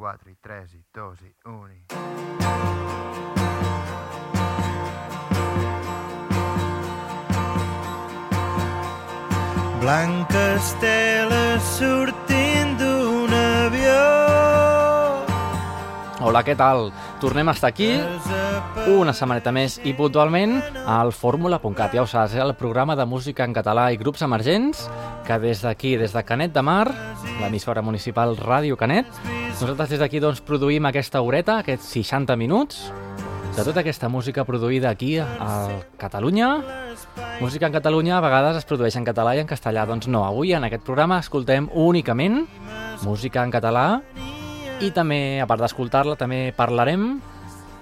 4 i 3 i 2 i 1 i... Blanques teles sortint d'un avió Hola, què tal? Tornem a estar aquí una setmaneta més i puntualment al fórmula.cat. Ja ho saps, eh? el programa de música en català i grups emergents que des d'aquí, des de Canet de Mar, l'emissora municipal Ràdio Canet, nosaltres des d'aquí doncs, produïm aquesta horeta, aquests 60 minuts, de tota aquesta música produïda aquí a Catalunya. Música en Catalunya a vegades es produeix en català i en castellà, doncs no. Avui en aquest programa escoltem únicament música en català i també, a part d'escoltar-la, també parlarem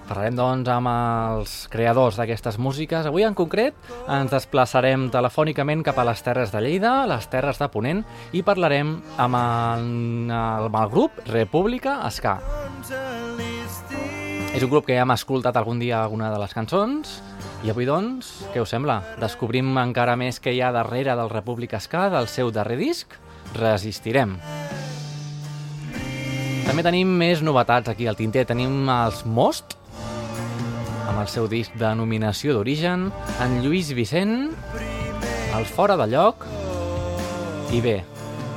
Parlarem, doncs, amb els creadors d'aquestes músiques. Avui, en concret, ens desplaçarem telefònicament cap a les Terres de Lleida, les Terres de Ponent, i parlarem amb el, amb el grup República Ska. És un grup que ja hem escoltat algun dia alguna de les cançons, i avui, doncs, què us sembla? Descobrim encara més que hi ha darrere del República Ska, del seu darrer disc, Resistirem. També tenim més novetats aquí al tinter. Tenim els Most, amb el seu disc de nominació d'origen, en Lluís Vicent, el Fora de Lloc, i bé,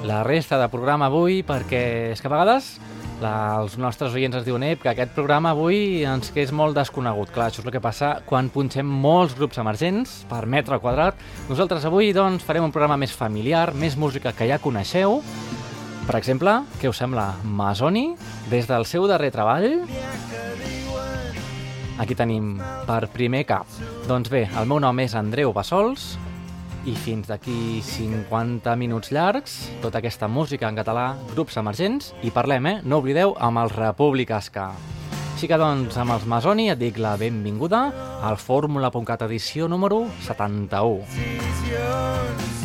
la resta de programa avui, perquè és que a vegades la, els nostres oients ens diuen que aquest programa avui ens que és molt desconegut. Clar, això és el que passa quan punxem molts grups emergents per metre quadrat. Nosaltres avui doncs, farem un programa més familiar, més música que ja coneixeu, per exemple, què us sembla? Masoni, des del seu darrer treball... Aquí tenim per primer cap. Doncs bé, el meu nom és Andreu Bassols i fins d'aquí 50 minuts llargs, tota aquesta música en català, grups emergents, i parlem, eh? No oblideu, amb el República Ska. Així que doncs, amb els Masoni et dic la benvinguda al Fórmula.cat edició número 71. Decisions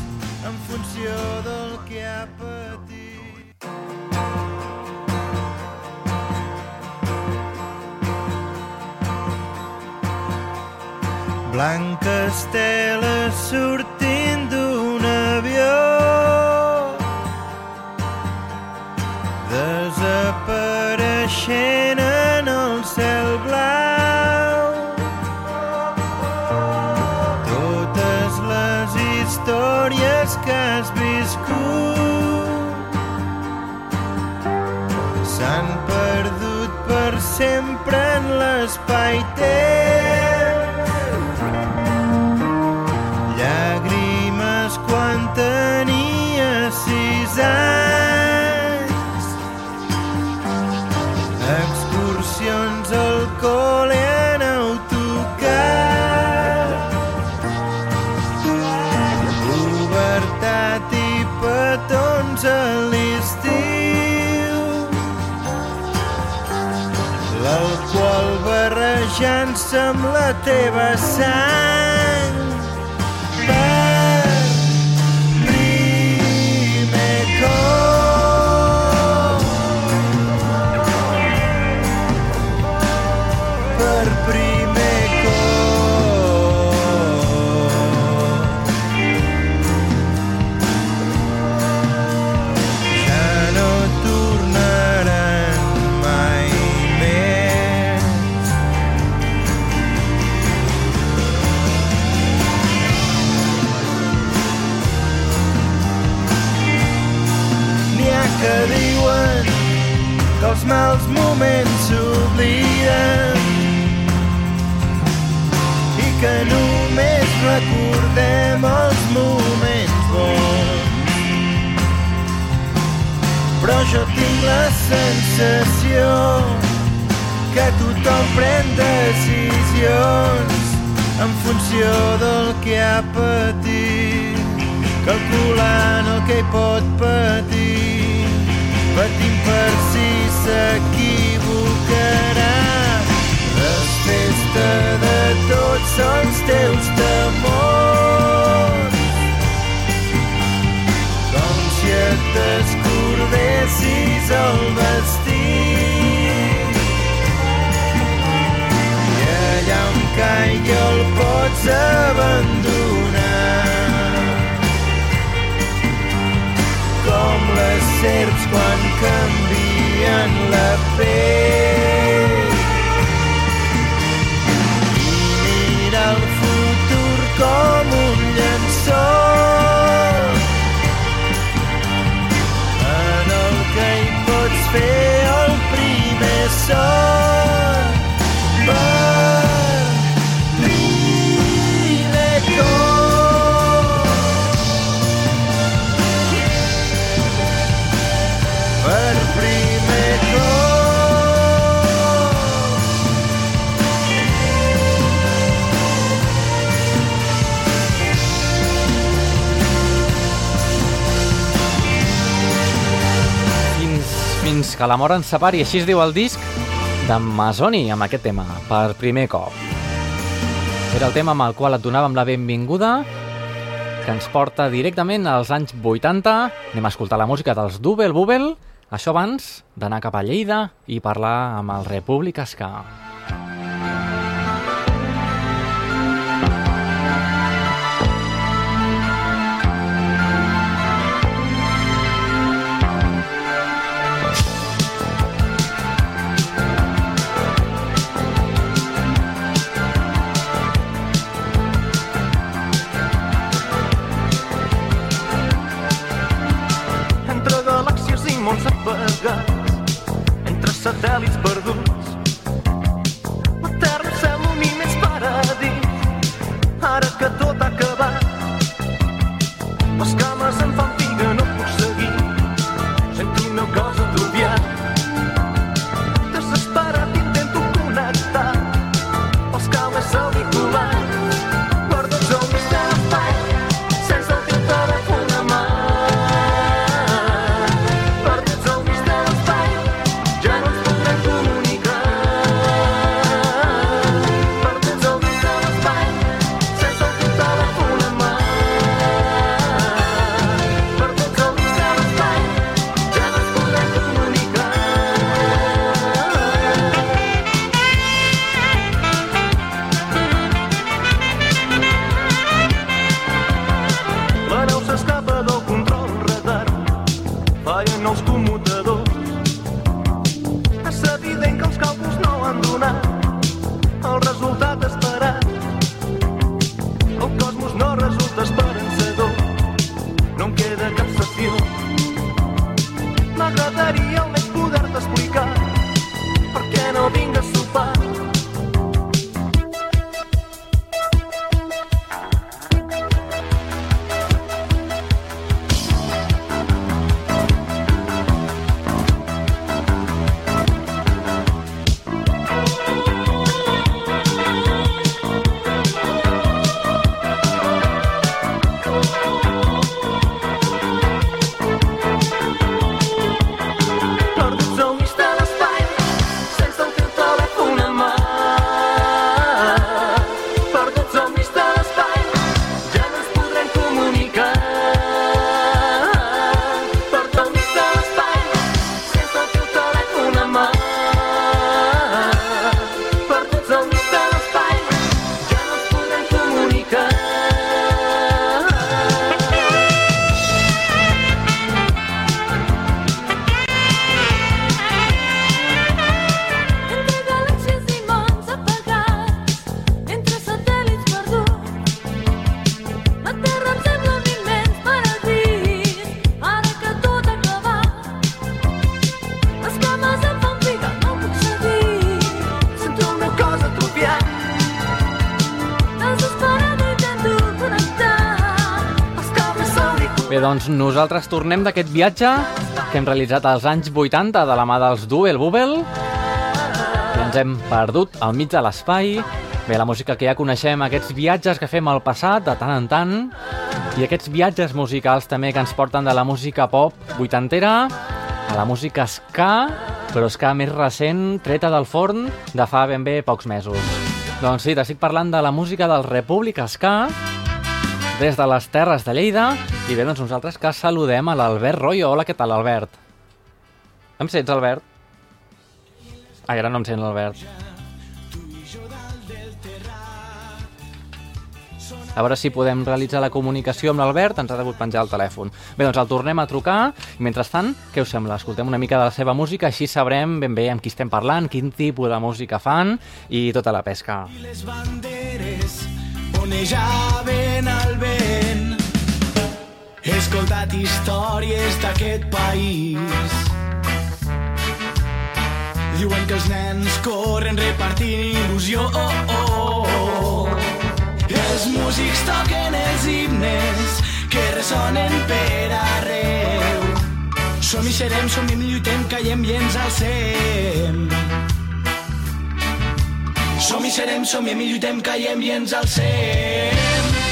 en funció del que ha patit Blanques teles sortint d'un avió. Desapareixent en el cel blau. Totes les històries que has viscut s'han perdut per sempre en l'espai-temps amb la teva sang. Que la mort ens separi, així es diu el disc de Masoni amb aquest tema, per primer cop. Era el tema amb el qual et donàvem la benvinguda, que ens porta directament als anys 80. Anem a escoltar la música dels Double Bubble, això abans d'anar cap a Lleida i parlar amb el República Ska. Doncs nosaltres tornem d'aquest viatge que hem realitzat als anys 80 de la mà dels Double Bubble i ens hem perdut al mig de l'espai. Bé, la música que ja coneixem, aquests viatges que fem al passat de tant en tant i aquests viatges musicals també que ens porten de la música pop vuitantera a la música ska, però ska més recent, treta del forn de fa ben bé pocs mesos. Doncs sí, t'estic parlant de la música del República Ska, des de les Terres de Lleida. I bé, doncs nosaltres que saludem a l'Albert Royo. Hola, què tal, Albert? Em sents, Albert? Ai, ara no em sent l'Albert. a veure si podem realitzar la comunicació amb l'Albert, ens ha degut penjar el telèfon. Bé, doncs el tornem a trucar, i mentrestant, què us sembla? Escoltem una mica de la seva música, així sabrem ben bé amb qui estem parlant, quin tipus de música fan i tota la pesca. les banderes onejaven al vent. He escoltat històries d'aquest país. Diuen que els nens corren repartint il·lusió. Oh, oh, oh. Els músics toquen els himnes que ressonen per arreu. Som i serem, som i lluitem, callem i ens alcem. Som i serem, som i lluitem, callem i ens alcem.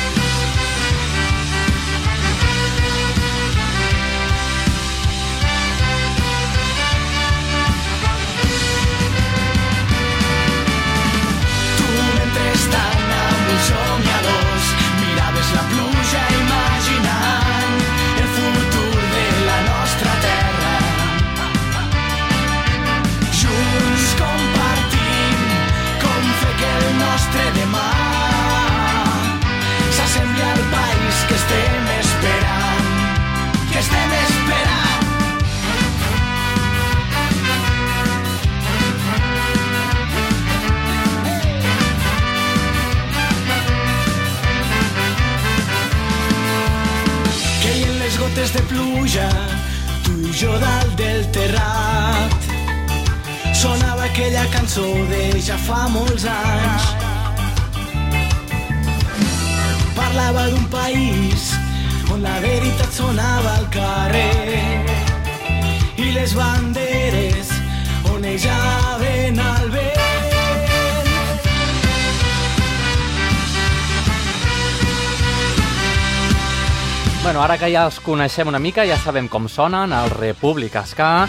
Que ja els coneixem una mica, ja sabem com sonen, el República Ska.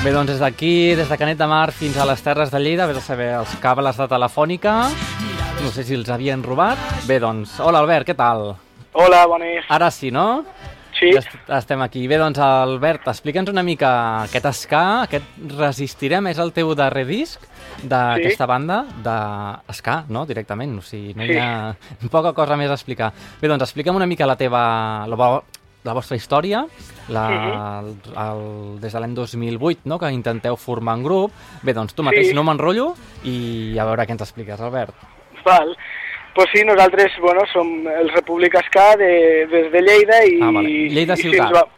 Bé, doncs des d'aquí, des de Canet de Mar fins a les Terres de Lleida, vés a saber els cables de Telefònica, no sé si els havien robat. Bé, doncs, hola Albert, què tal? Hola, bones. Ara sí, no? Sí, Ja est- estem aquí. Bé, doncs, Albert, explica'ns una mica aquest ska, aquest Resistirem, és el teu darrer disc d'aquesta banda de ska, no?, directament, o sigui, no hi Sí. ha poca cosa més a explicar. Bé, doncs, explica'm una mica la teva, la, la vostra història, la, el, el, des de l'any 2008, no?, que intenteu formar un grup. Bé, doncs, tu mateix Sí. no m'enrotllo i a veure què ens expliques, Albert. val. Pues sí, nosaltres, bueno, som el República Ska de, des de Lleida i... Ah, vale. Lleida i sí, ciutat. va-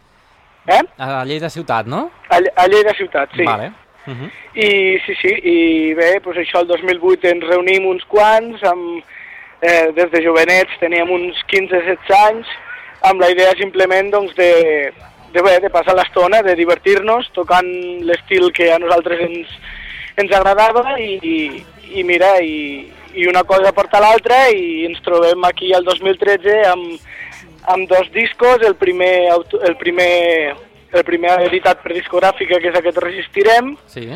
Eh? A Lleida ciutat, no? A, a Lleida ciutat, sí. Vale. Uh -huh. I sí, sí, i bé, pues això, el 2008 ens reunim uns quants, amb, eh, des de jovenets teníem uns 15-16 anys, amb la idea simplement doncs, de, de, bé, de passar l'estona, de divertir-nos, tocant l'estil que a nosaltres ens, ens agradava i, i, i mira, i, i una cosa porta l'altra i ens trobem aquí el 2013 amb, amb dos discos, el primer, auto- el primer, el primer editat per discogràfica, que és aquest Resistirem, Sí.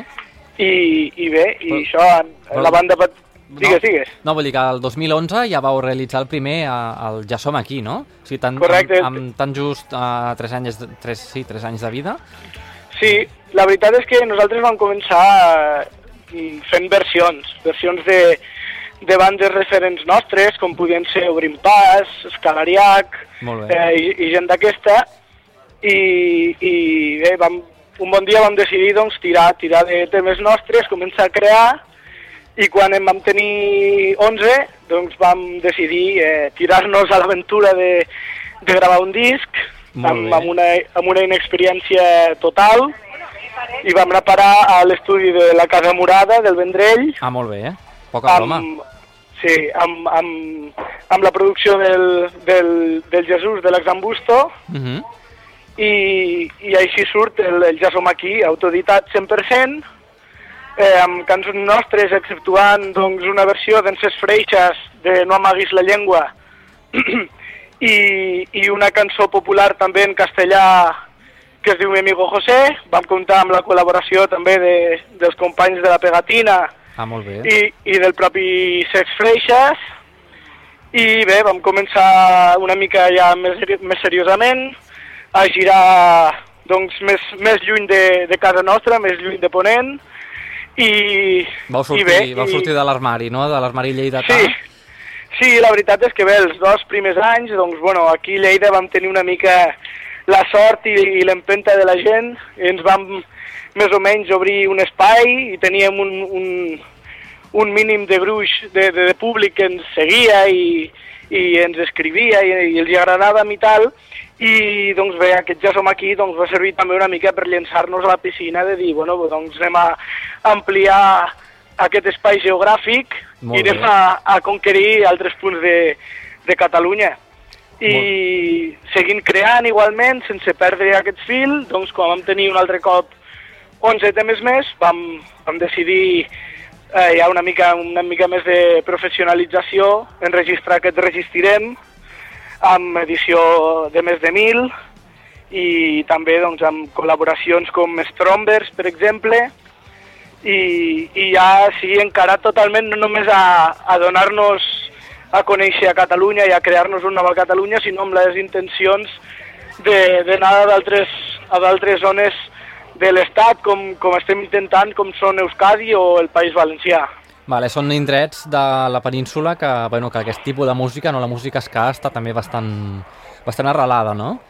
i, i bé, i Però- això, la banda... pat- Digues, digues. No, vull dir que el 2011 ja vau realitzar el primer, el Ja som aquí, no? O sigui, tan, Correcte. Amb, amb tan just uh, 3 anys, de- tres, sí, 3 anys de vida. Sí, la veritat és que nosaltres vam començar eh, fent versions, versions de, de bandes referents nostres, com podien ser Obrim Pas, Escalariac, eh, i, i gent d'aquesta, i, i bé, vam, un bon dia vam decidir doncs, tirar, tirar de temes nostres, començar a crear, i quan en vam tenir 11, doncs vam decidir eh, tirar-nos a l'aventura de, de gravar un disc, amb, amb, una, amb una inexperiència total, i vam anar a parar a l'estudi de la Casa Morada, del Vendrell, Ah, molt bé, eh? Poca broma. amb, sí, amb, amb, amb la producció del, del, del Jesús de l'Exambusto, Uh -huh. i, i així surt el, el Ja som aquí, autoeditat 100%, eh, amb cançons nostres, exceptuant doncs, una versió d'Ences Freixas de No amaguis la llengua i, i una cançó popular també en castellà que es diu Mi amigo José. Vam comptar amb la col·laboració també de, dels companys de la Pegatina Ah, molt bé. i, i del propi Sex Freixas. I bé, vam començar una mica ja més, més seriosament a girar doncs, més, més lluny de, de casa nostra, més lluny de Ponent. I, Vau sortir, i bé, vau i- sortir de l'armari, no? De l'armari lleidatà. Sí, Sí, la veritat és que bé, els dos primers anys, doncs, bueno, aquí a Lleida vam tenir una mica la sort i, i l'empenta de la gent, i ens vam més o menys obrir un espai i teníem un, un, un mínim de gruix de, de, de públic que ens seguia i, i ens escrivia i, i els agradàvem i tal, i doncs bé, aquest ja som aquí, doncs va servir també una mica per llançar-nos a la piscina de dir, bueno, doncs anem a ampliar aquest espai geogràfic Molt i anem bé. a, a conquerir altres punts de, de Catalunya. I seguint creant igualment, sense perdre aquest fil, doncs quan vam tenir un altre cop 11 temes més, vam, vam decidir eh, ja una mica, una mica més de professionalització, enregistrar aquest Resistirem, amb edició de més de 1.000, i també doncs, amb col·laboracions com Strombers, per exemple, i, i ja sí, encarat totalment no només a, a donar-nos a conèixer a Catalunya i a crear-nos una nova Catalunya, sinó amb les intencions d'anar a d'altres zones de l'Estat, com, com estem intentant, com són Euskadi o el País Valencià. Vale, són indrets de la península que, bueno, que aquest tipus de música, no la música ska, està també bastant, bastant arrelada, no?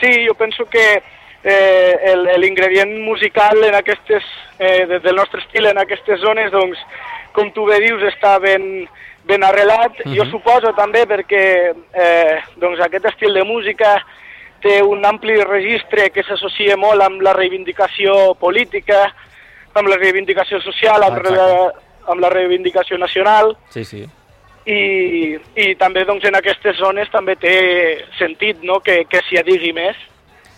Sí, jo penso que eh, el- l'ingredient musical en aquestes, eh, de- del nostre estil en aquestes zones, doncs, com tu bé dius, està ben, ben arrelat. Jo Mhm. suposo també perquè eh, doncs aquest estil de música té un ampli registre que s'associa molt amb la reivindicació política, amb la reivindicació social, amb, la, amb la reivindicació nacional Sí, sí. i, i també doncs, en aquestes zones també té sentit no? que, que s'hi adigui més.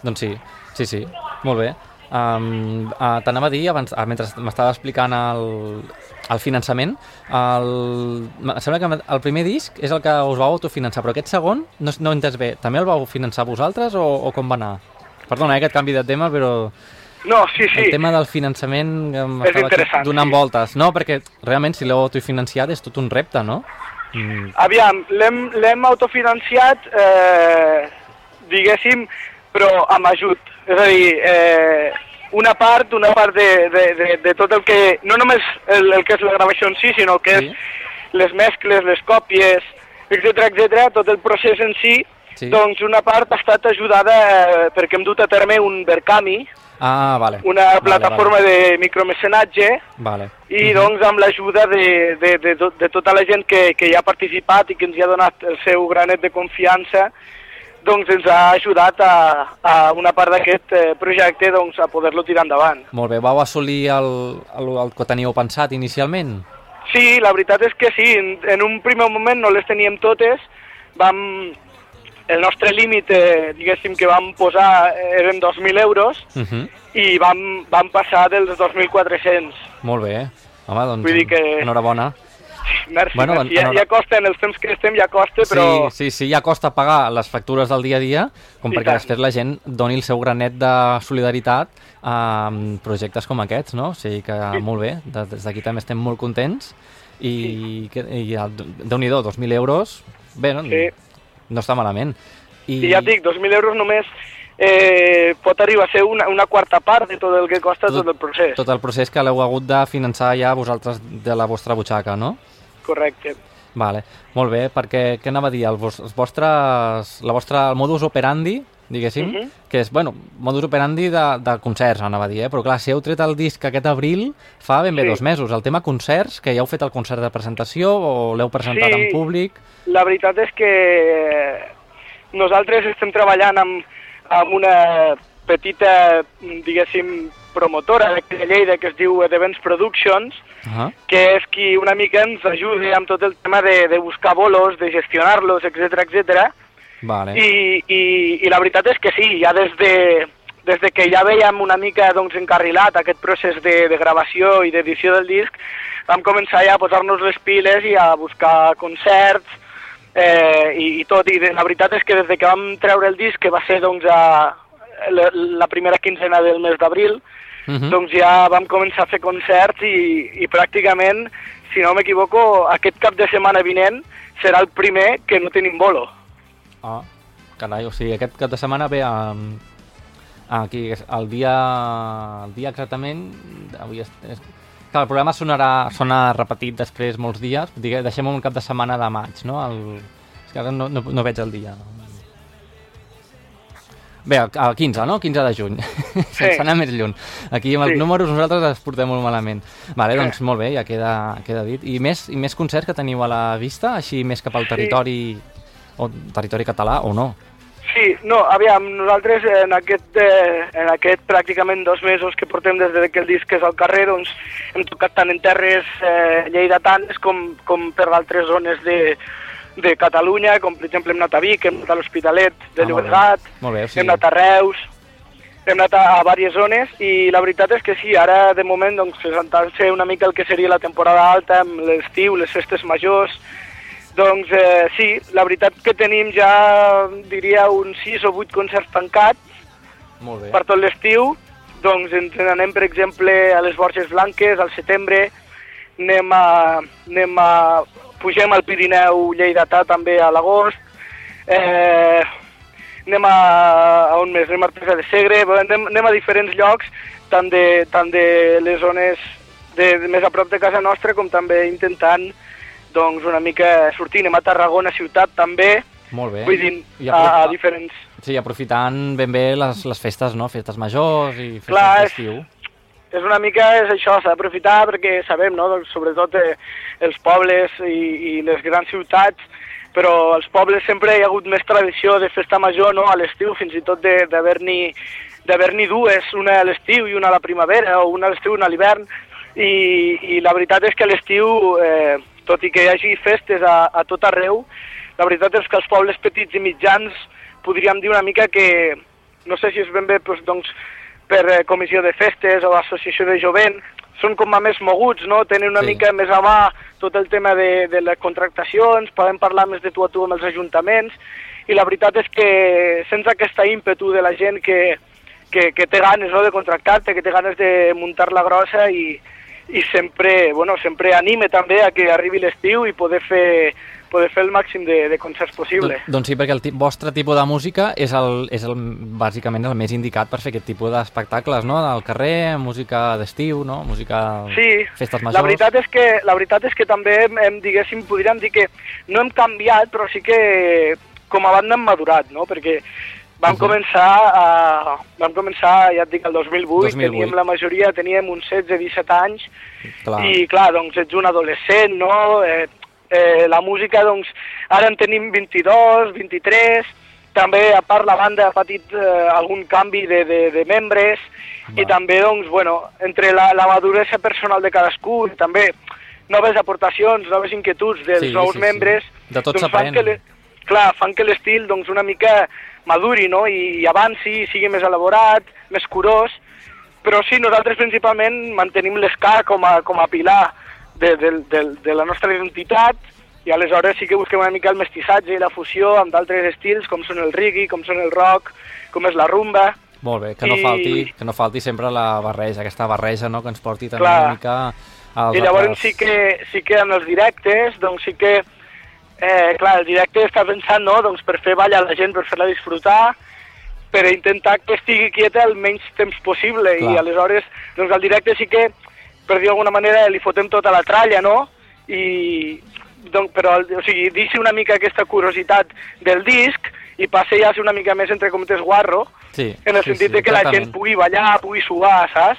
Doncs sí, sí, sí, molt bé. Um, uh, T'anava a dir, abans, uh, mentre m'estava explicant el, el finançament, el, em sembla que el primer disc és el que us vau autofinançar, però aquest segon, no, no entès bé, també el vau finançar vosaltres o, o com va anar? Perdona, eh, aquest canvi de tema, però No, sí, sí. el tema del finançament m'estava donant sí. voltes. No, perquè realment si l'heu autofinanciat és tot un repte, no? Mm, Aviam, l'hem l'hem autofinanciat, eh, diguéssim, però amb ajut. És a dir, eh, una part, una part de, de, de, de tot el que... No només el, el que és la gravació en si, sinó el que Sí. és les mescles, les còpies, etc etc, tot el procés en si, Sí. doncs una part ha estat ajudada eh, perquè hem dut a terme un Verkami, Ah, vale. una Vale, plataforma de micromecenatge, Vale. i doncs amb l'ajuda de, de, de, de tota la gent que, que hi ha participat i que ens hi ha donat el seu granet de confiança, doncs ens ha ajudat a, a una part d'aquest eh, projecte doncs, a poder-lo tirar endavant. Molt bé, vau assolir el, el, el que teníeu pensat inicialment? Sí, la veritat és que sí, en, en un primer moment no les teníem totes, vam... El nostre límit, eh, diguéssim, que vam posar eh, eren 2.000 euros Uh -huh. i vam, vam passar dels 2.400. Molt bé. Home, doncs, Vull dir que- enhorabona. Merci, Bueno, merci. Ja, ja costa, en els temps que estem ja costa, però... Sí, sí, sí, ja costa pagar les factures del dia a dia, com I perquè tant. després la gent doni el seu granet de solidaritat a projectes com aquests, no? O sigui que molt bé, de- des d'aquí també estem molt contents i, que, i el- Déu-n'hi-do, 2.000 euros, bé, no, Sí. no està malament. I ja et dic, 2.000 euros només eh, pot arribar a ser una, una quarta part de tot el que costa tot, el procés. Tot el procés que l'heu hagut de finançar ja vosaltres de la vostra butxaca, no? Correcte. Vale, molt bé, perquè què anava a dir? El, vos, els vostres, la vostra, el modus operandi, diguéssim, Mhm. que és, bueno, modus operandi de, de concerts, anava a dir, eh? però clar, si heu tret el disc aquest abril, fa ben bé Sí. dos mesos. El tema concerts, que ja heu fet el concert de presentació o l'heu presentat Sí. en públic? La veritat és que nosaltres estem treballant amb, amb una petita, diguéssim, promotora d'aquí de Lleida que es diu Events Productions, Uh -huh. que és qui una mica ens ajuda amb tot el tema de, de buscar bolos, de gestionar-los, etc etc. Vale. I, i, I la veritat és que sí, ja des de, des de que ja veiem una mica doncs, encarrilat aquest procés de, de gravació i d'edició del disc, vam començar ja a posar-nos les piles i a buscar concerts eh, i, i tot. I de, la veritat és que des de que vam treure el disc, que va ser doncs, a, la, la primera quinzena del mes d'abril, Uh -huh. doncs ja vam començar a fer concerts i, i pràcticament, si no m'equivoco, aquest cap de setmana vinent serà el primer que no tenim bolo. Ah, carai, o sigui, aquest cap de setmana ve a... Aquí, el dia, el dia exactament, avui és, és Clar, el programa sonarà, sona repetit després molts dies. Digue, deixem un cap de setmana de maig, no? El... És que ara no, no, no veig el dia. Bé, el, el 15, no? 15 de juny. Sí. Sense anar més lluny. Aquí amb els Sí. números nosaltres els portem molt malament. Vale, doncs molt bé, ja queda, queda dit. I més, I més concerts que teniu a la vista, així més cap al Sí. territori o territori català o no? Sí, no, aviam, nosaltres en aquest, eh, en aquest pràcticament dos mesos que portem des de que el disc és al carrer, doncs hem tocat tant en terres eh, lleidatanes com, com per altres zones de, de Catalunya, com per exemple hem anat a Vic, hem anat a l'Hospitalet de Ah, molt bé. Llobregat, Molt bé, sigui- hem anat a Reus, hem anat a, a diverses zones i la veritat és que sí, ara de moment doncs presentant-se una mica el que seria la temporada alta amb l'estiu, les festes majors, doncs eh, sí, la veritat que tenim ja diria uns 6 o 8 concerts tancats Molt bé. per tot l'estiu, doncs ens n'anem per exemple a les Borges Blanques al setembre, anem a, anem a pugem al Pirineu lleidatà també a l'agost, eh, anem a, a on més, anem a Artesa de Segre, anem, anem a diferents llocs, tant de, tant de les zones de, de més a prop de casa nostra com també intentant doncs una mica sortir, anem a Tarragona ciutat també, Molt bé. vull dir, I a, a diferents... Sí, aprofitant ben bé les, les festes, no? Festes majors i festes d'estiu. És una mica és això, s'ha d'aprofitar perquè sabem, no?, doncs, sobretot eh, els pobles i, i les grans ciutats, però als pobles sempre hi ha hagut més tradició de festa major, no?, a l'estiu, fins i tot d'haver-n'hi dues, una a l'estiu i una a la primavera, o una a l'estiu i una a l'hivern, i, i la veritat és que a l'estiu, eh, tot i que hi hagi festes a, a tot arreu, la veritat és que els pobles petits i mitjans podríem dir una mica que, no sé si és ben bé doncs, doncs, per eh, comissió de festes o associació de jovent, són com a més moguts, no? tenen una Sí. mica més a mà tot el tema de, de les contractacions, poden parlar més de tu a tu amb els ajuntaments, i la veritat és que sense aquesta ímpetu de la gent que, que, que té ganes no, de contractar-te, que té ganes de muntar la grossa i, i sempre, bueno, sempre anime també a que arribi l'estiu i poder fer, poder fer el màxim de, de concerts possible. Don, doncs sí, perquè el vostre tipus de música és, el, és el, bàsicament el més indicat per fer aquest tipus d'espectacles, no? Al carrer, música d'estiu, no? Música... Sí, Festes majors. la veritat és que, la veritat és que també hem, hem, diguéssim, podríem dir que no hem canviat, però sí que com a banda hem madurat, no? Perquè vam, Mhm. començar a, vam començar, ja et dic, el 2008, 2008. teníem la majoria, teníem uns 16-17 anys, Clar. i clar, doncs ets un adolescent, no? Eh, eh, la música, doncs, ara en tenim 22, 23, també, a part, la banda ha patit eh, algun canvi de, de, de membres, i Va. també, doncs, bueno, entre la, la maduresa personal de cadascú, i també noves aportacions, noves inquietuds dels Sí, nous sí, sí. membres, De tot doncs, fan que le- clar, fan que l'estil doncs, una mica maduri, no?, i, i avanci, sigui més elaborat, més curós, però sí, nosaltres principalment mantenim l'esca com, a, com a pilar de, de, de, de la nostra identitat i aleshores sí que busquem una mica el mestissatge i la fusió amb d'altres estils com són el reggae, com són el rock, com és la rumba. Molt bé, que no, I- falti, que no falti sempre la barreja, aquesta barreja no? que ens porti també Clar. una mica als I llavors altres- sí que, sí que en els directes, doncs sí que, eh, clar, el directe està pensant, no?, doncs per fer ballar la gent, per fer-la disfrutar, per intentar que estigui quieta el menys temps possible, Clar. i aleshores, doncs al directe sí que, per dir d'alguna manera, li fotem tota la tralla, no?, i, doncs, però, o sigui, deixi una mica aquesta curiositat del disc i passe ja a ser una mica més, entre comptes, guarro, Sí, en el sí, sentit sí, de que la exactament. gent pugui ballar, pugui suar, saps?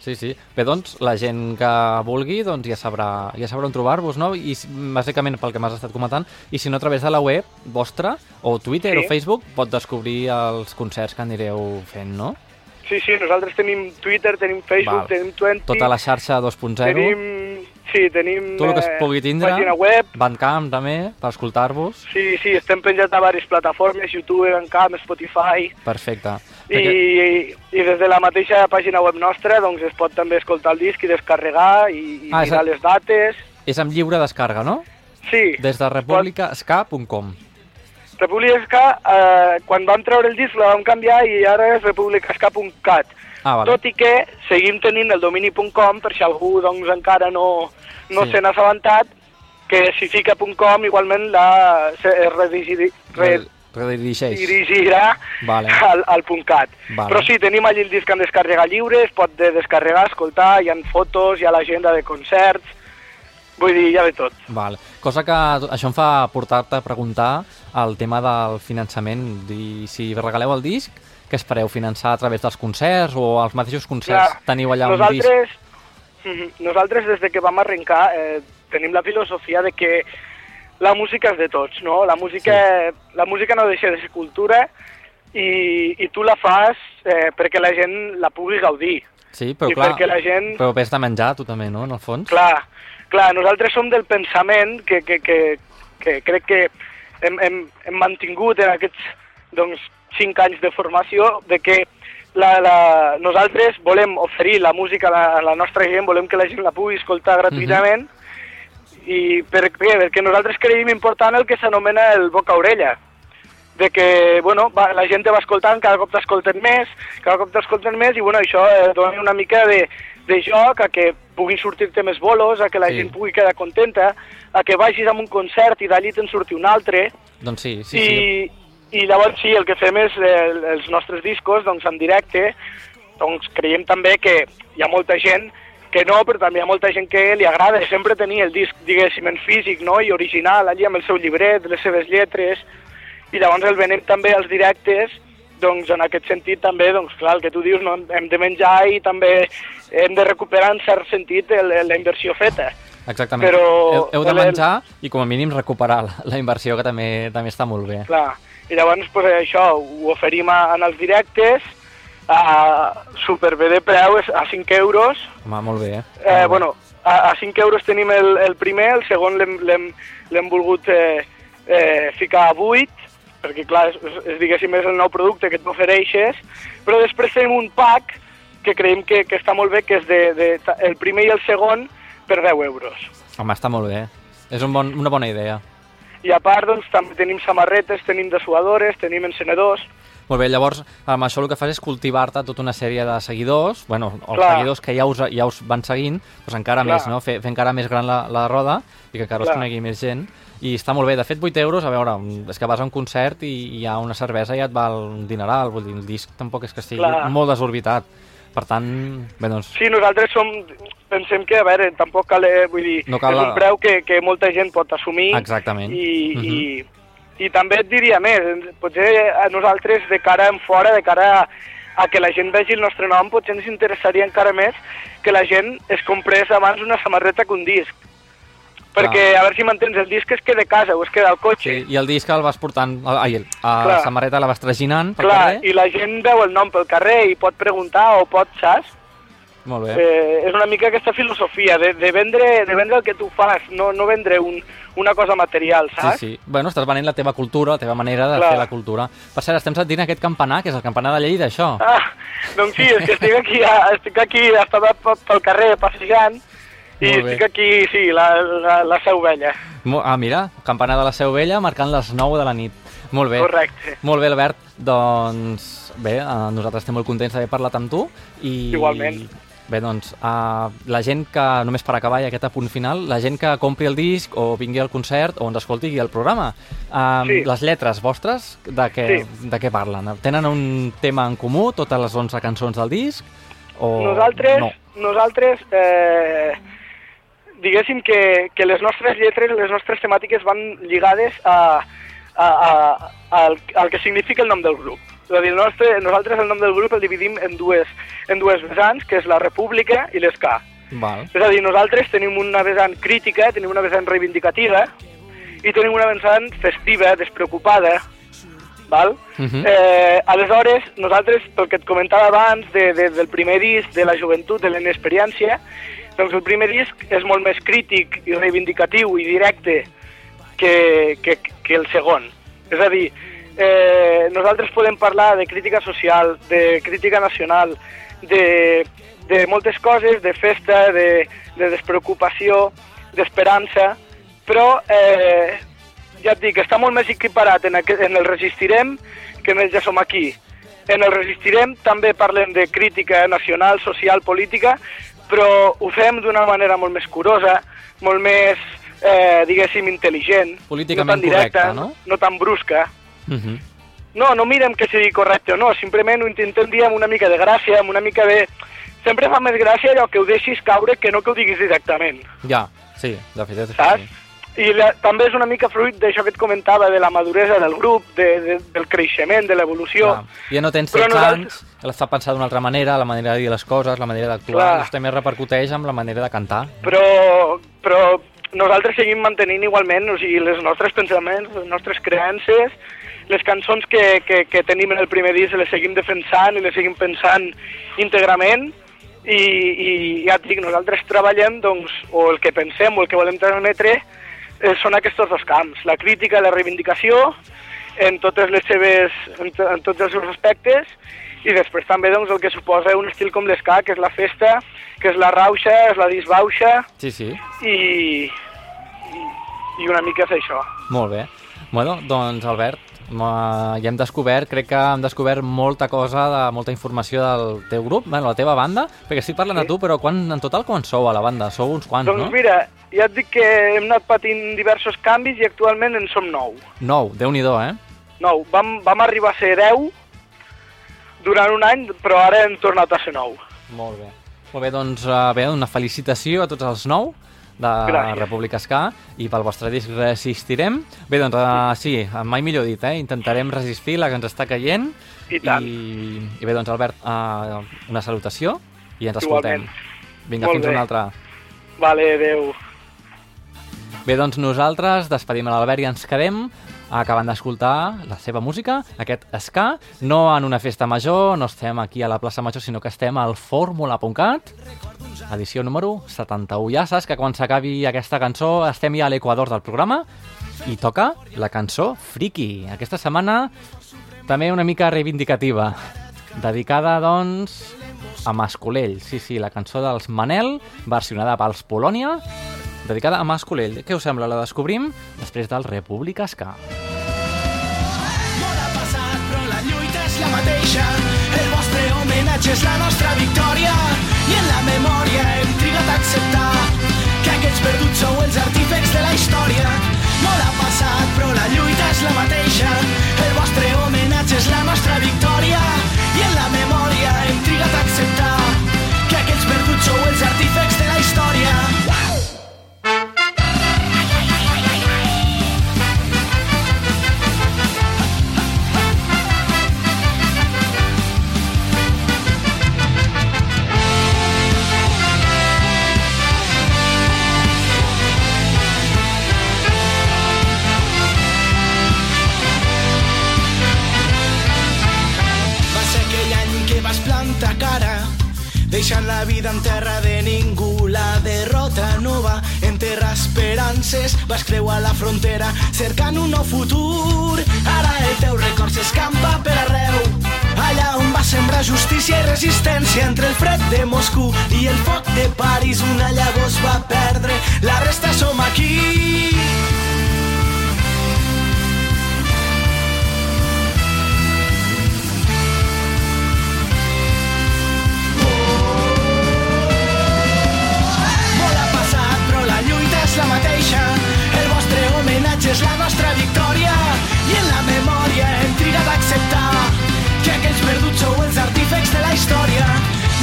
Sí, sí. Bé, doncs, la gent que vulgui doncs ja sabrà, ja sabrà on trobar-vos, no? I bàsicament pel que m'has estat comentant, i si no a través de la web vostra, o Twitter Sí. o Facebook, pot descobrir els concerts que anireu fent, no? Sí, sí, nosaltres tenim Twitter, tenim Facebook, Val. tenim Twenty, Tota la xarxa 2.0, tenim... Sí, tenim tot el que es eh, pugui tindre, pàgina web, Bandcamp també, per escoltar-vos, sí, sí, estem penjats a diverses plataformes, YouTube, Bandcamp, Spotify, perfecte. i, Perquè- i des de la mateixa pàgina web nostra doncs es pot també escoltar el disc i descarregar i, i Ah, mirar a- les dates. És amb lliure descarga, no? Sí, Des de republicasca.com. República Ska, eh, quan vam treure el disc la vam canviar i ara és republicasca.cat. Ah, vale. Tot i que seguim tenint el domini.com per si algú doncs, encara no, no Sí. se n'ha assabentat, que si fica .com igualment la, se, es redigiri, re, Redirigeix. dirigirà Vale. al, al .cat. Vale. Però sí, tenim allí el disc en descàrrega lliure, es pot de descarregar, escoltar, hi ha fotos, hi ha l'agenda de concerts, vull dir, ha de tot. Val. Cosa que això em fa portar-te a preguntar el tema del finançament. Dir, si regaleu el disc, què espereu? Finançar a través dels concerts o als mateixos concerts Clar, teniu allà un disc? nosaltres, Mhm, nosaltres des de que vam arrencar eh, tenim la filosofia de que la música és de tots, no? La música, la música no deixa de ser cultura i, i tu la fas eh, perquè la gent la pugui gaudir. Sí, però I clar, perquè la gent- però vés de menjar tu també, no?, en el fons? Clar, clar, nosaltres som del pensament que, que, que, que crec que hem, hem, hem mantingut en aquests doncs, cinc anys de formació de que la, la, nosaltres volem oferir la música a la, a la nostra gent, volem que la gent la pugui escoltar gratuïtament i per què? Perquè nosaltres creiem important el que s'anomena el boca-orella de que bueno, va, la gent te va escoltant, cada cop t'escolten més, cada cop t'escolten més i bueno, això eh, dona una mica de, de joc a que puguin sortir-te més bolos, a que la Sí. sí. gent pugui quedar contenta, a que vagis a un concert i d'allí te'n surti un altre Doncs sí, sí, i, sí. i llavors sí, el que fem és eh, els nostres discos doncs, en directe, doncs creiem també que hi ha molta gent que no, però també hi ha molta gent que li agrada sempre tenir el disc, diguéssim, en físic, no?, i original, allí amb el seu llibret, les seves lletres, i llavors el venem també als directes, doncs en aquest sentit també, doncs clar, el que tu dius, no? hem de menjar i també hem de recuperar en cert sentit el, la inversió feta. Exactament. Però heu, heu de menjar i com a mínim recuperar la, la inversió, que també també està molt bé. Clar, i llavors pues, això ho oferim a, en els directes, a superbé de preu, a 5 euros. Home, molt bé. Eh, bé. bueno, a, a 5 euros tenim el, el primer, el segon l'hem volgut eh, eh, ficar a 8, perquè clar, és, és, és, diguéssim, és el nou producte que t'ofereixes, però després tenim un pack que creiem que, que està molt bé, que és de, de, el primer i el segon per 10 euros. Home, està molt bé. És un bon, una bona idea. I a part, doncs, també tenim samarretes, tenim dessuadores, tenim encenedors, Molt bé, llavors, amb això el que fas és cultivar-te tota una sèrie de seguidors, bueno, o Clar. seguidors que ja us, ja us van seguint, doncs encara Clar. més, no? Fer, fer encara més gran la, la roda i que encara us Clar. conegui més gent. I està molt bé. De fet, 8 euros, a veure, és que vas a un concert i hi ha una cervesa i ja et val un dineral, vull dir, el disc tampoc és que estigui Clar. molt desorbitat. Per tant, bé, doncs, Sí, nosaltres som, pensem que, a veure, tampoc cal, eh, vull dir, No cal és un preu que, que molta gent pot assumir. Exactament. I, Mhm. i, I també et diria més, potser a nosaltres de cara en fora, de cara a, a que la gent vegi el nostre nom, potser ens interessaria encara més que la gent es comprés abans una samarreta que un disc. Perquè, a veure si m'entens, el disc es queda a casa o es queda al cotxe. sí, i el disc el vas portant, ai, el- a la samarreta la vas traginant pel Clar, carrer. i la gent veu el nom pel carrer i pot preguntar o pot, saps? Molt bé. Eh, és una mica aquesta filosofia de, de, vendre, de vendre el que tu fas, no, no vendre un, una cosa material, Sí, saps? sí. Bueno, estàs venent la teva cultura, la teva manera de Clar. fer la cultura. Per cert, estem sentint aquest campanar, que és el campanar de Lleida, això. Ah, doncs sí, és que estic aquí, estic aquí, estava pe- pel carrer passejant i estic aquí, sí, la, la, la seu vella. Ah, mira, campanar de la Seu Vella marcant les 9 de la nit. Molt bé. Correcte. Molt bé, Albert. Doncs bé, eh, nosaltres estem molt contents d'haver parlat amb tu. I, Igualment. Bé, doncs, uh, la gent que, només per acabar ja aquest apunt final, la gent que compri el disc o vingui al concert o ens escolti el programa, uh, Sí. les lletres vostres, de què, Sí. de què parlen? Tenen un tema en comú, totes les 11 cançons del disc? O Nosaltres, No. nosaltres eh, diguéssim que, que les nostres lletres, les nostres temàtiques van lligades a, a, a, al, al que significa el nom del grup. A dir, nostre, nosaltres el nom del grup el dividim en dues, en dues vessants, que és la República i l'Esca. Val. És a dir, nosaltres tenim una vessant crítica, tenim una vessant reivindicativa i tenim una vessant festiva, despreocupada, val? Mhm. eh, aleshores, nosaltres, pel que et comentava abans de, de, del primer disc, de la joventut, de l'inexperiència, doncs el primer disc és molt més crític i reivindicatiu i directe que, que, que el segon. És a dir, eh, nosaltres podem parlar de crítica social, de crítica nacional, de, de moltes coses, de festa, de, de despreocupació, d'esperança, però eh, ja et dic, està molt més equiparat en, aquest, en el Resistirem que en el Ja som aquí. En el Resistirem també parlem de crítica nacional, social, política, però ho fem d'una manera molt més curosa, molt més, eh, diguéssim, intel·ligent. Políticament no tan directa, correcta, no? No tan brusca. Uh -huh. No, no mirem que sigui correcte o no, simplement ho intentem dir amb una mica de gràcia, amb una mica de... Sempre fa més gràcia allò que ho deixis caure que no que ho diguis directament, Ja, sí, de fet és saps? I la, també és una mica fruit d'això que et comentava, de la maduresa del grup, de, de, del creixement, de l'evolució. Ja no tens Però 16 nosaltres- anys, l'està pensar d'una altra manera, la manera de dir les coses, la manera d'actuar, això també repercuteix amb la manera de cantar. Però, però nosaltres seguim mantenint igualment o sigui, les nostres pensaments, les nostres creences, les cançons que, que, que tenim en el primer disc les seguim defensant i les seguim pensant íntegrament. I, i ja et dic, nosaltres treballem doncs, o el que pensem o el que volem transmetre eh, són aquests dos camps, la crítica i la reivindicació en totes les seves, en, en tots els seus aspectes i després també doncs, el que suposa un estil com l'esca, que és la festa, que és la rauxa, és la disbauxa Sí, sí, i, i, i una mica és això. molt bé. Bueno, doncs, Albert, ja hem descobert, crec que hem descobert molta cosa, de, molta informació del teu grup, bueno, la teva banda, perquè estic parlant Sí. a tu, però quan, en total quan sou a la banda? Sou uns quants, doncs no? mira, ja et dic que hem anat patint diversos canvis i actualment en som nou. Nou, déu nhi eh? Nou, vam, vam arribar a ser 10 durant un any, però ara hem tornat a ser nou. Molt bé. Molt bé, doncs uh, bé, una felicitació a tots els nou de Gràcies. República Ska i pel vostre disc Resistirem. Bé, doncs uh, sí, mai millor dit, eh? intentarem resistir la que ens està caient. I tant. I, i bé, doncs Albert, uh, una salutació i ens escoltem. Igualment. Vinga, Molt fins bé. una altra. Vale, adeu. Bé, doncs nosaltres despedim l'Albert i ens quedem acabant d'escoltar la seva música, aquest ska, no en una festa major, no estem aquí a la plaça Major, sinó que estem al fórmula.cat, edició número 71. Ja saps que quan s'acabi aquesta cançó estem ja a l'equador del programa i toca la cançó Friki. Aquesta setmana també una mica reivindicativa, dedicada, doncs, a Mascolell. Sí, sí, la cançó dels Manel, versionada pels Polònia, dedicada a Mascolell. Què us sembla? La descobrim després del República Ska. Molt ha passat, però la lluita és la mateixa. El vostre homenatge és la nostra victòria. I en la memòria hem trigat a acceptar que aquells perduts sou els artífecs de la història. Molt ha passat, però la lluita és la mateixa. El vostre homenatge és la nostra victòria. I en la memòria hem trigat a acceptar que aquells perduts sou els artífecs de la història. La vida en terra de ningú. La derrota no va enterrar esperances. Vas creuar la frontera cercant un nou futur. Ara el teu record s'escampa per arreu. Allà on va sembrar justícia i resistència entre el fred de Moscou i el foc de París. Una llavor es va perdre la resta som aquí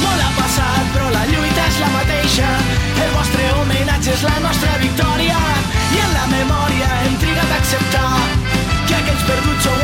Molt ha passat, però la lluita és la mateixa. El vostre homenatge és la nostra victòria. I en la memòria hem trigat a acceptar que aquells perduts sou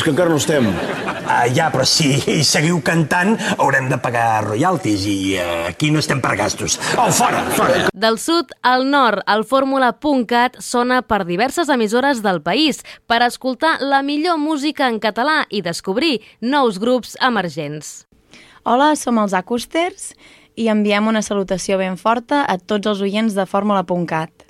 és, que encara no estem. Ah, ja, però si seguiu cantant haurem de pagar royalties i uh, aquí no estem per gastos. Oh, fora, fora! Del sud al nord, el fórmula.cat sona per diverses emissores del país per escoltar la millor música en català i descobrir nous grups emergents. Hola, som els Acústers i enviem una salutació ben forta a tots els oients de fórmula.cat.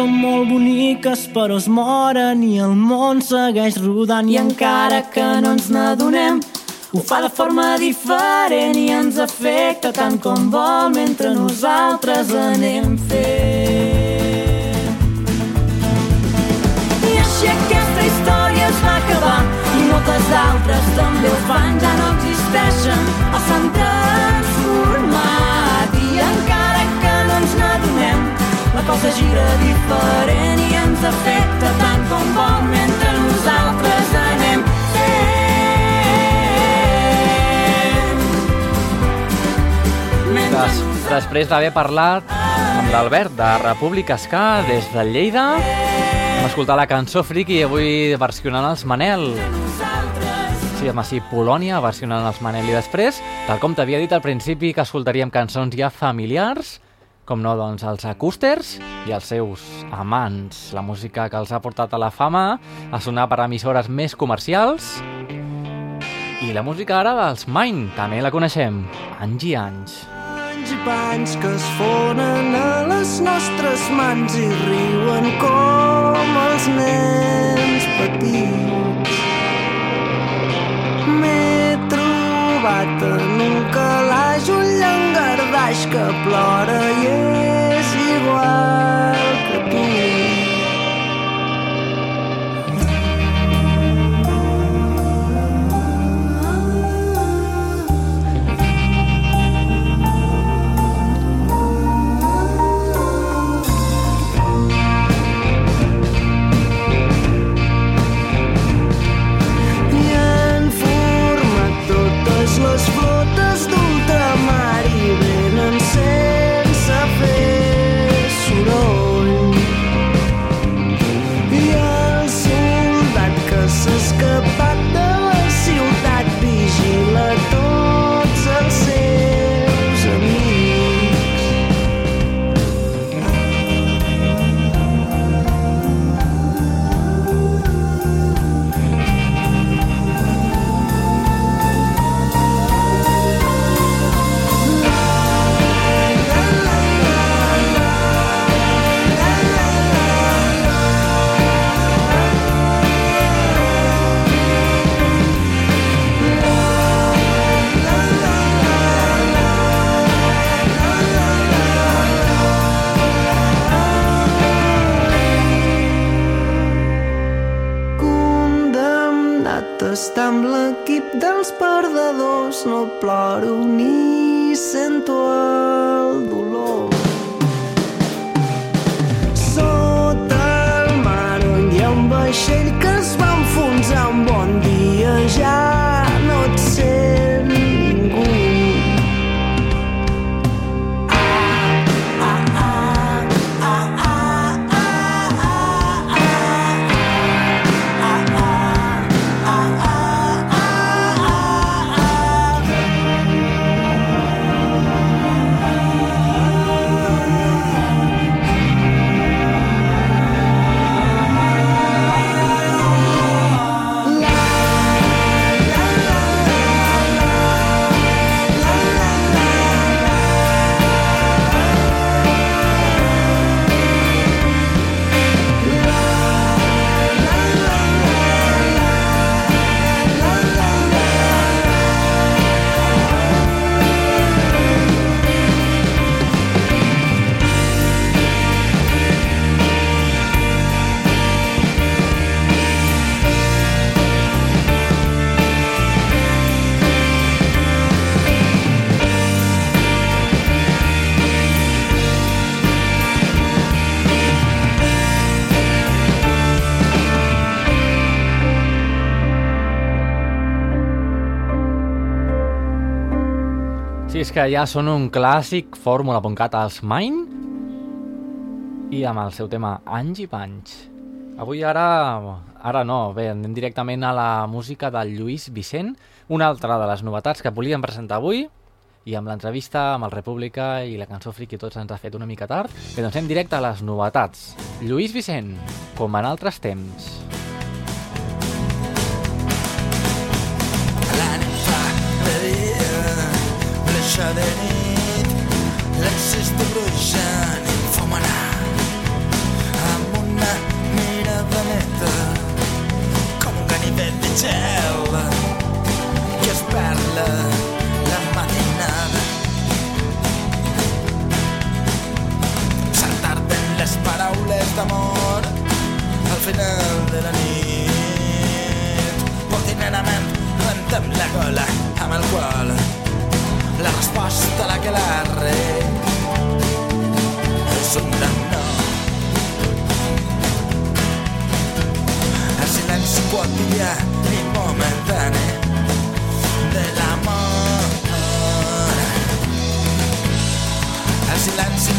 Són molt boniques però es moren i el món segueix rodant. I encara que no ens n'adonem, ho fa de forma diferent i ens afecta tant com vol mentre nosaltres anem fent. Gira diferent i ens afecta tant com vol mentre nosaltres anem fent. Des, després d'haver parlat amb l'Albert de República Ska des de Lleida, vam escoltar la cançó Friki i avui versionant els Manel. Sí, home, sí, Polònia versionant els Manel. I després, tal com t'havia dit al principi, que escoltaríem cançons ja familiars, com no, doncs els acústers i els seus amants. La música que els ha portat a la fama a sonar per emissores més comercials. I la música ara dels Mine, també la coneixem. Anys i anys. Anys i panys que es fonen a les nostres mans i riuen com els nens petits. M'he trobat en un calaix un llangardaix que plora i és igual goodbye. Que ja són un clàssic fórmula.cat als Mine i amb el seu tema Anys i Panys. Avui ara, ara no, bé, anem directament a la música del Lluís Vicent, una altra de les novetats que volíem presentar avui, i amb l'entrevista amb el República i la cançó Friki tots ens ha fet una mica tard. Bé, doncs anem directe a les novetats. Lluís Vicent, com en altres temps. Bleixa de nit, l'exista brujant i enfumarà amb una mirada neta com un ganivet de gel que es perla la matinada. Saltar-te en les paraules d'amor al final de la nit. Quotidianament rentem la gola amb el qual la resposta a la que l'arre és un gran no. El silenci quotidià i momentani de l'amor el silenci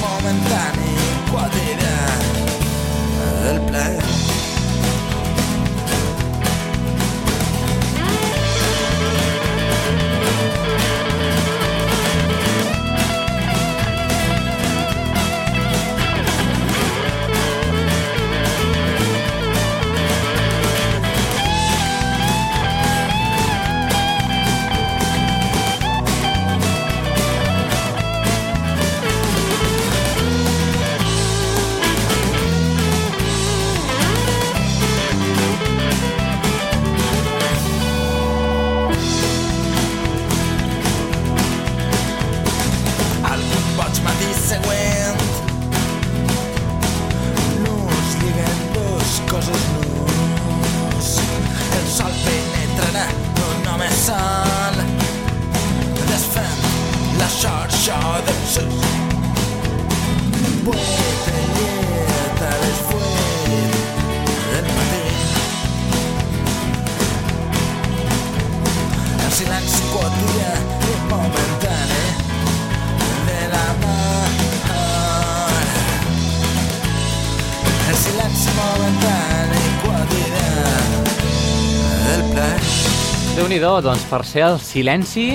Déu-n'hi-do, doncs per ser el silenci,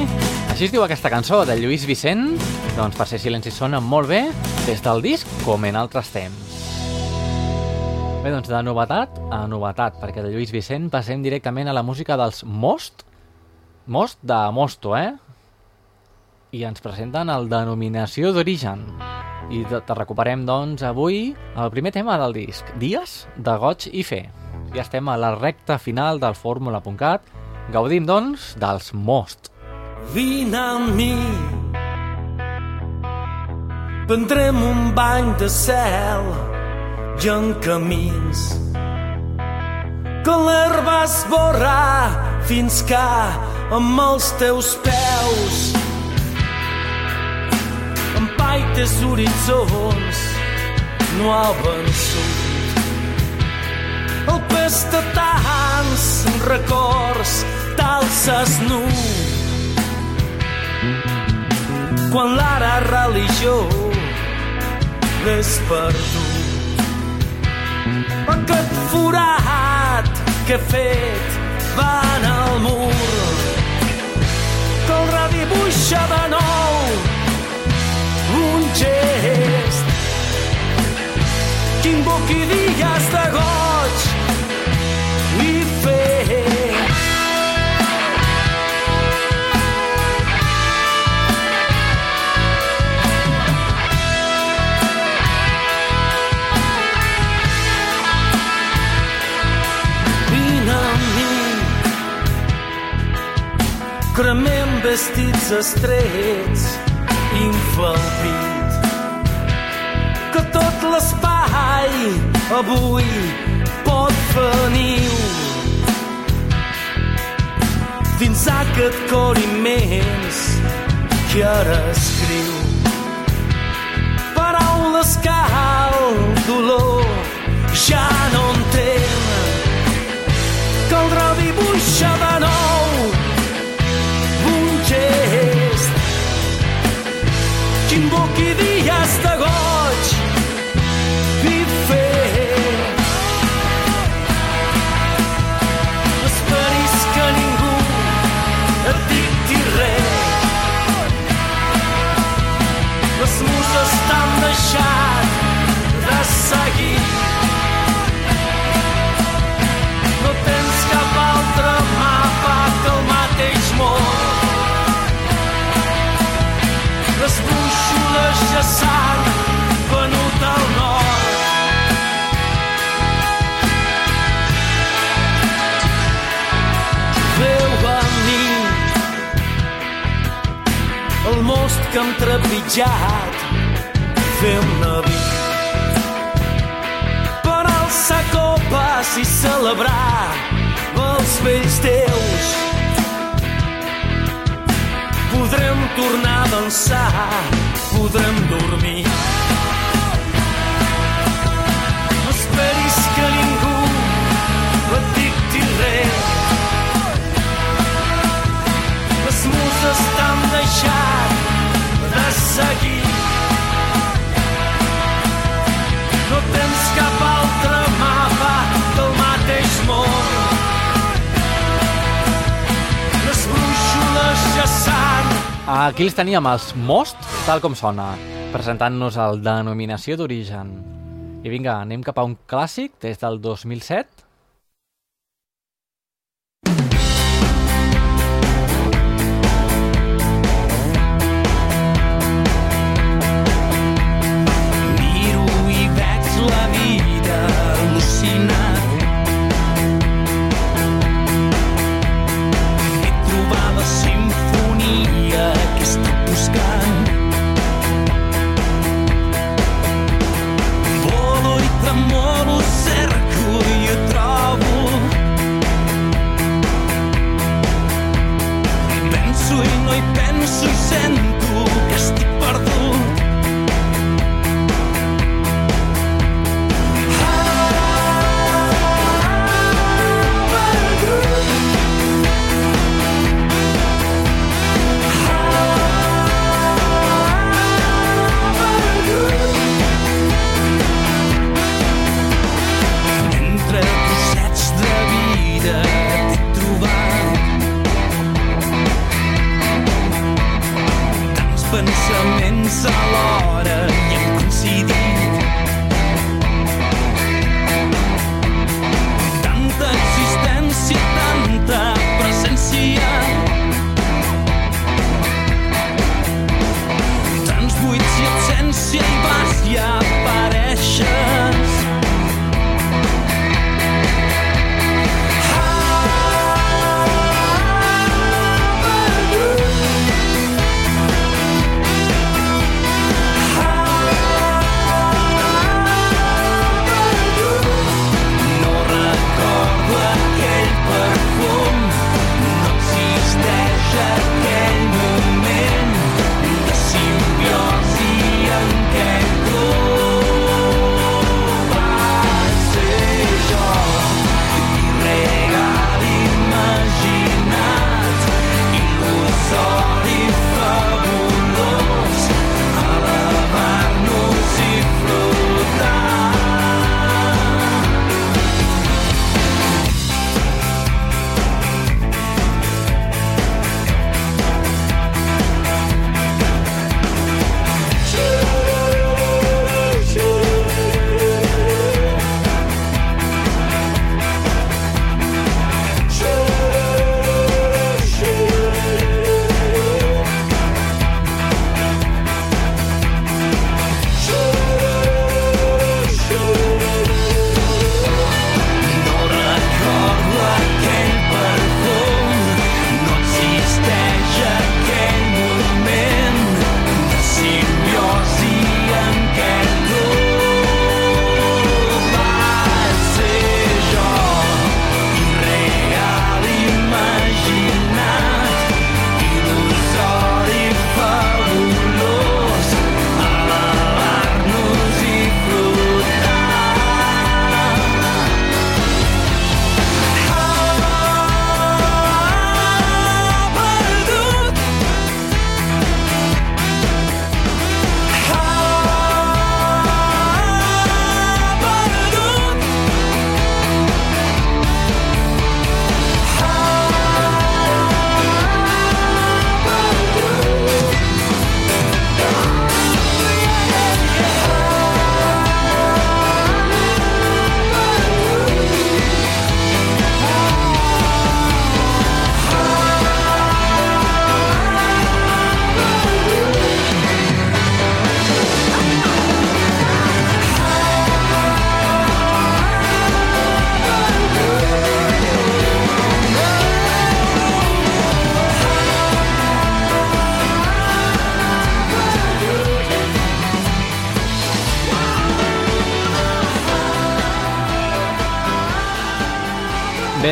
així es diu aquesta cançó de Lluís Vicent, doncs per ser silenci sona molt bé des del disc com en altres temps. Bé, doncs de novetat a novetat, perquè de Lluís Vicent passem directament a la música dels Most, Most de Mosto, eh? I ens presenten el Denominació d'Origen. I te, te recuperem, doncs, avui el primer tema del disc, Dies de Goig i Fe. Ja estem a la recta final del Fórmula.cat. Gaudim, doncs, dels Most. Vine amb mi. Prendrem un bany de cel i en camins. Que l'herba esborrà fins que amb els teus peus empaites horitzons no ha vençut el pes de tants records t'alces nu. Quan l'ara religió l'és perdut. Aquest forat que he fet va en el mur. Que el redibuixa de nou un gest. Que invoqui dies de goig vestits estrets infla el pit que tot l'espai avui pot fer niu dins aquest cor immens que ara escriu paraules que el dolor ja no entén que hem trepitjat fem-ne vi per alçar copes i celebrar els vells déus. Podrem tornar a dansar, podrem dormir. No esperis que ningú et dicti res. Les muses deixat seguir. No tens cap altre mapa del mateix món. Les brúixoles ja s'han Aquí els teníem els Most, tal com sona, presentant-nos el denominació d'origen. I vinga, anem cap a un clàssic des del 2007. Al·lucinat. He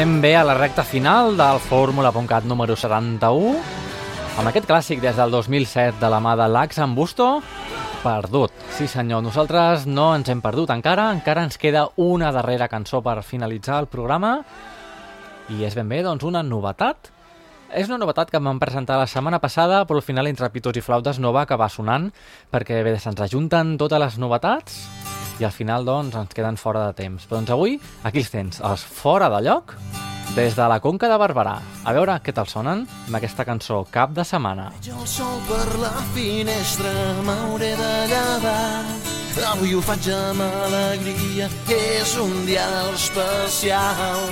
Ben bé a la recta final del Fórmula.cat número 71, amb aquest clàssic des del 2007 de la mà de l'Ax en Busto, perdut. Sí senyor, nosaltres no ens hem perdut encara, encara ens queda una darrera cançó per finalitzar el programa, i és ben bé, doncs, una novetat. És una novetat que van presentar la setmana passada, però al final entre pitos i flautes no va acabar sonant, perquè bé, se'ns ajunten totes les novetats i al final, doncs, ens queden fora de temps. Però doncs avui, aquí els tens, els fora de lloc, des de la Conca de Barberà. A veure què tal sonen amb aquesta cançó Cap de setmana. El sol per la finestra m'hauré de llevar. Avui ho faig amb alegria, és un dia especial.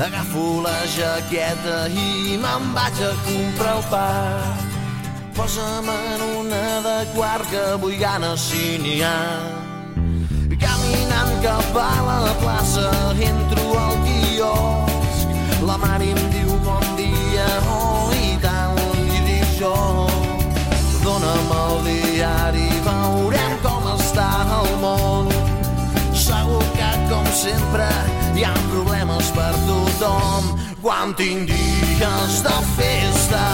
Agafo la jaqueta i me'n vaig a comprar el pa. Posa'm en una de quart que vull ganes si n'hi ha. Plaça entro al quiosc. La mare em diu bon dia, oh i tant, i dic jo. Dóna'm el diari, veurem com està el món. Segur que, com sempre, hi ha problemes per tothom. Quan tinc dies de festa,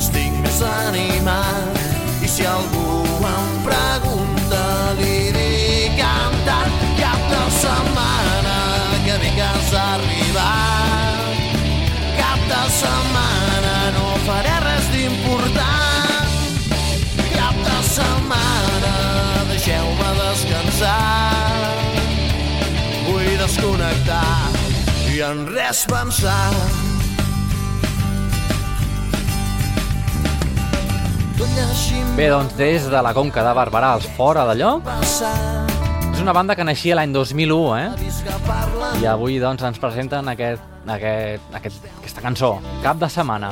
estic més animat. I si algú em pregunta, li dic cantant cap de setmana bé que has arribat. Cap de setmana no faré res d'important. Cap de setmana deixeu-me descansar. Vull desconnectar i en res pensar. Bé, doncs, des de la Conca de Barberà, els fora de lloc, una banda que naixia l'any 2001, eh? I avui, doncs, ens presenten aquest, aquest, aquest, aquesta cançó, Cap de setmana.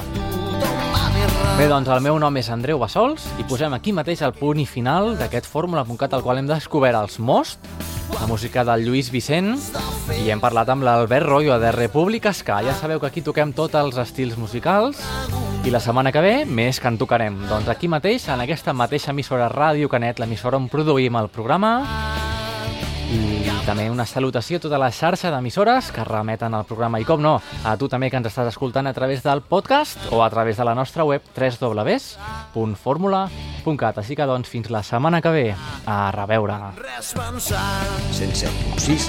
Bé, doncs, el meu nom és Andreu Bassols i posem aquí mateix el punt i final d'aquest fórmula.cat al qual hem descobert els Most, la música del Lluís Vicent i hem parlat amb l'Albert Royo de República Ska. Ja sabeu que aquí toquem tots els estils musicals i la setmana que ve més que en tocarem. Doncs aquí mateix, en aquesta mateixa emissora Ràdio Canet, l'emissora on produïm el programa, també una salutació a tota la xarxa d'emissores que remeten al programa i com no, a tu també que ens estàs escoltant a través del podcast o a través de la nostra web www.formula.cat Així que doncs fins la setmana que ve. A reveure. Res pensar. 107.6